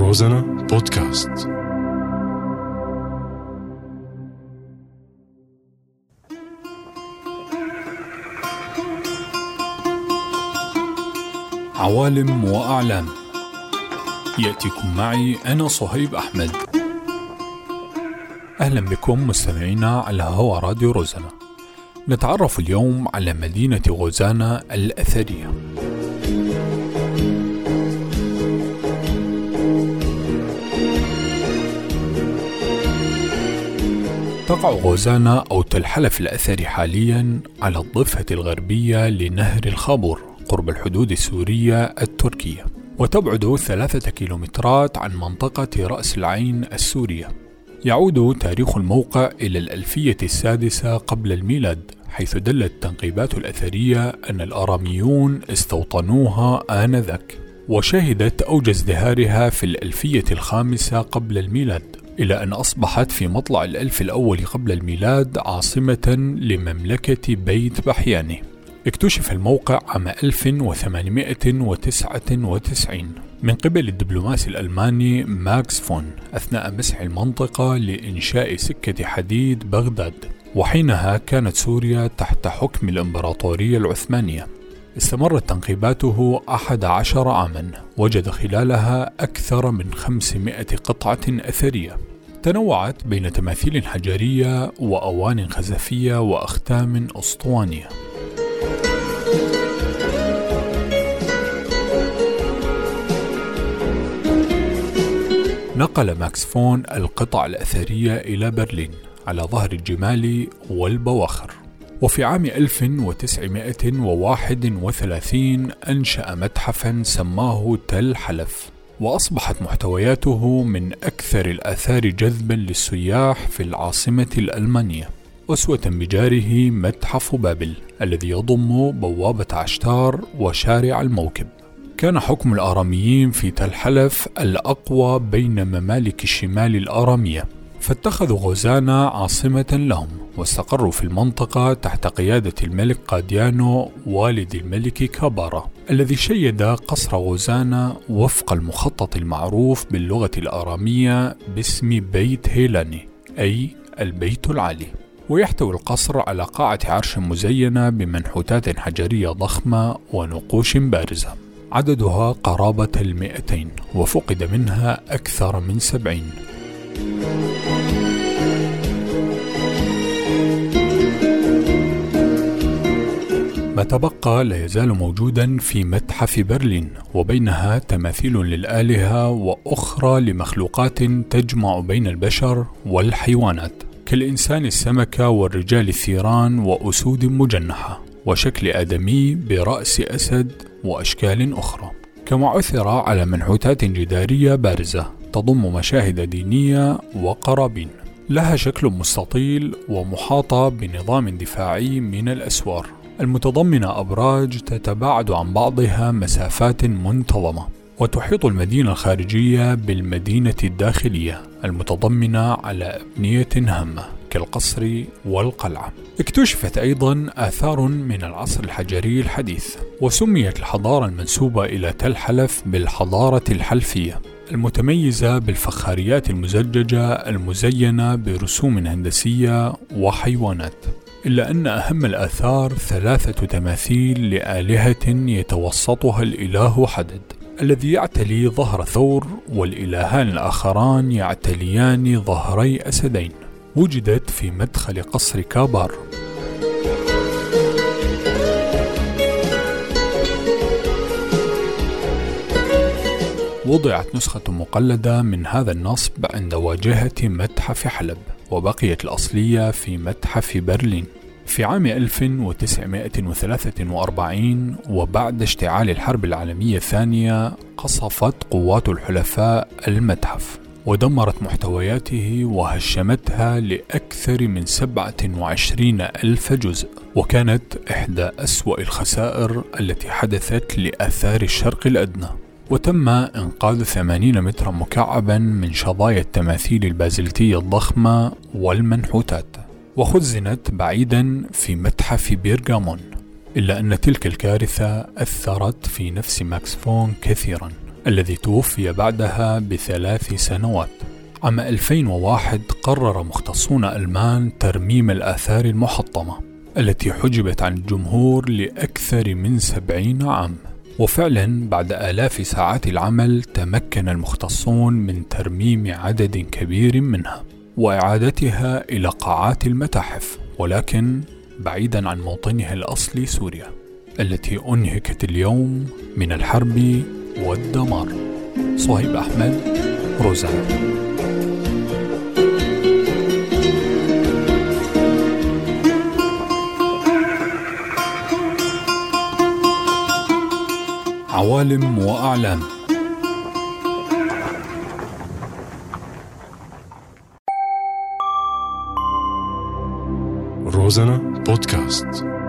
روزانا بودكاست. عوالم وأعلام. يأتيكم معي أنا صهيب أحمد. أهلا بكم مستمعينا على هوا راديو روزانا. نتعرف اليوم على مدينة غوزانا الأثرية. تقع غوزانا أو تل حلف الأثري حاليا على الضفة الغربية لنهر الخابور قرب الحدود السورية التركية. وتبعد ثلاثة كيلومترات عن منطقة رأس العين السورية. يعود تاريخ الموقع إلى الألفية السادسة قبل الميلاد حيث دلت التنقيبات الأثرية أن الآراميون استوطنوها آنذاك. وشهدت أوج ازدهارها في الألفية الخامسة قبل الميلاد. إلى أن أصبحت في مطلع الألف الأول قبل الميلاد عاصمة لمملكة بيت بحياني اكتشف الموقع عام 1899 من قبل الدبلوماسي الألماني ماكس فون أثناء مسح المنطقة لإنشاء سكة حديد بغداد. وحينها كانت سوريا تحت حكم الإمبراطورية العثمانية. استمرت تنقيباته أحد عشر عاما وجد خلالها أكثر من خمسمائة قطعة أثرية. تنوعت بين تماثيل حجرية وأوان خزفية وأختام أسطوانية. نقل ماكس فون القطع الأثرية إلى برلين على ظهر الجمال والبواخر. وفي عام 1931 أنشأ متحفا سماه تل حلف. وأصبحت محتوياته من أكثر الآثار جذبا للسياح في العاصمة الألمانية أسوة بجاره متحف بابل الذي يضم بوابة عشتار وشارع الموكب. كان حكم الآراميين في تل حلف الأقوى بين ممالك الشمال الآرامية. فاتخذوا غوزانا عاصمة لهم واستقروا في المنطقة تحت قيادة الملك قاديانو والد الملك كابارا الذي شيد قصر غوزانا وفق المخطط المعروف باللغة الآرامية باسم بيت هيلاني أي البيت العالي. ويحتوي القصر على قاعة عرش مزينة بمنحوتات حجرية ضخمة ونقوش بارزة. عددها قرابة المئتين وفقد منها أكثر من سبعين. ما تبقى لا يزال موجودا في متحف برلين وبينها تماثيل للآلهة وأخرى لمخلوقات تجمع بين البشر والحيوانات كالإنسان السمكة والرجال الثيران وأسود مجنحة وشكل آدمي برأس أسد وأشكال أخرى كما عثر على منحوتات جدارية بارزة. تضم مشاهد دينية وقرابين. لها شكل مستطيل ومحاطة بنظام دفاعي من الأسوار. المتضمنة أبراج تتباعد عن بعضها مسافات منتظمة وتحيط المدينة الخارجية بالمدينة الداخلية المتضمنة على أبنية هامة. كالقصر والقلعة. اكتشفت أيضا آثار من العصر الحجري الحديث، وسميت الحضارة المنسوبة إلى تل حلف بالحضارة الحلفية، المتميزة بالفخاريات المزججة المزينة برسوم هندسية وحيوانات. إلا أن أهم الآثار ثلاثة تماثيل لآلهة يتوسطها الإله حدد الذي يعتلي ظهر ثور والإلهان الآخران يعتليان ظهري أسدين وجدت في مدخل قصر كابار. وضعت نسخة مقلدة من هذا النصب عند واجهة متحف حلب وبقيت الأصلية في متحف برلين. في عام 1943 وبعد اشتعال الحرب العالمية الثانية قصفت قوات الحلفاء المتحف. ودمرت محتوياته وهشمتها لأكثر من 27 ألف جزء. وكانت إحدى أسوأ الخسائر التي حدثت لآثار الشرق الأدنى. وتم إنقاذ 80 مترا مكعبا من شظايا التماثيل البازلتية الضخمة والمنحوتات. وخزنت بعيدا في متحف بيرغامون إلا أن تلك الكارثة أثرت في نفس ماكس فون كثيرا. الذي توفي بعدها بثلاث سنوات. عام 2001 قرر مختصون ألمان ترميم الآثار المحطمة التي حجبت عن الجمهور لأكثر من سبعين عام. وفعلا بعد آلاف ساعات العمل تمكن المختصون من ترميم عدد كبير منها وإعادتها إلى قاعات المتاحف ولكن بعيدا عن موطنها الأصلي سوريا التي أنهكت اليوم من الحرب والدمار. صهيب أحمد روزانا عوالم وأعلام. روزانا بودكاست.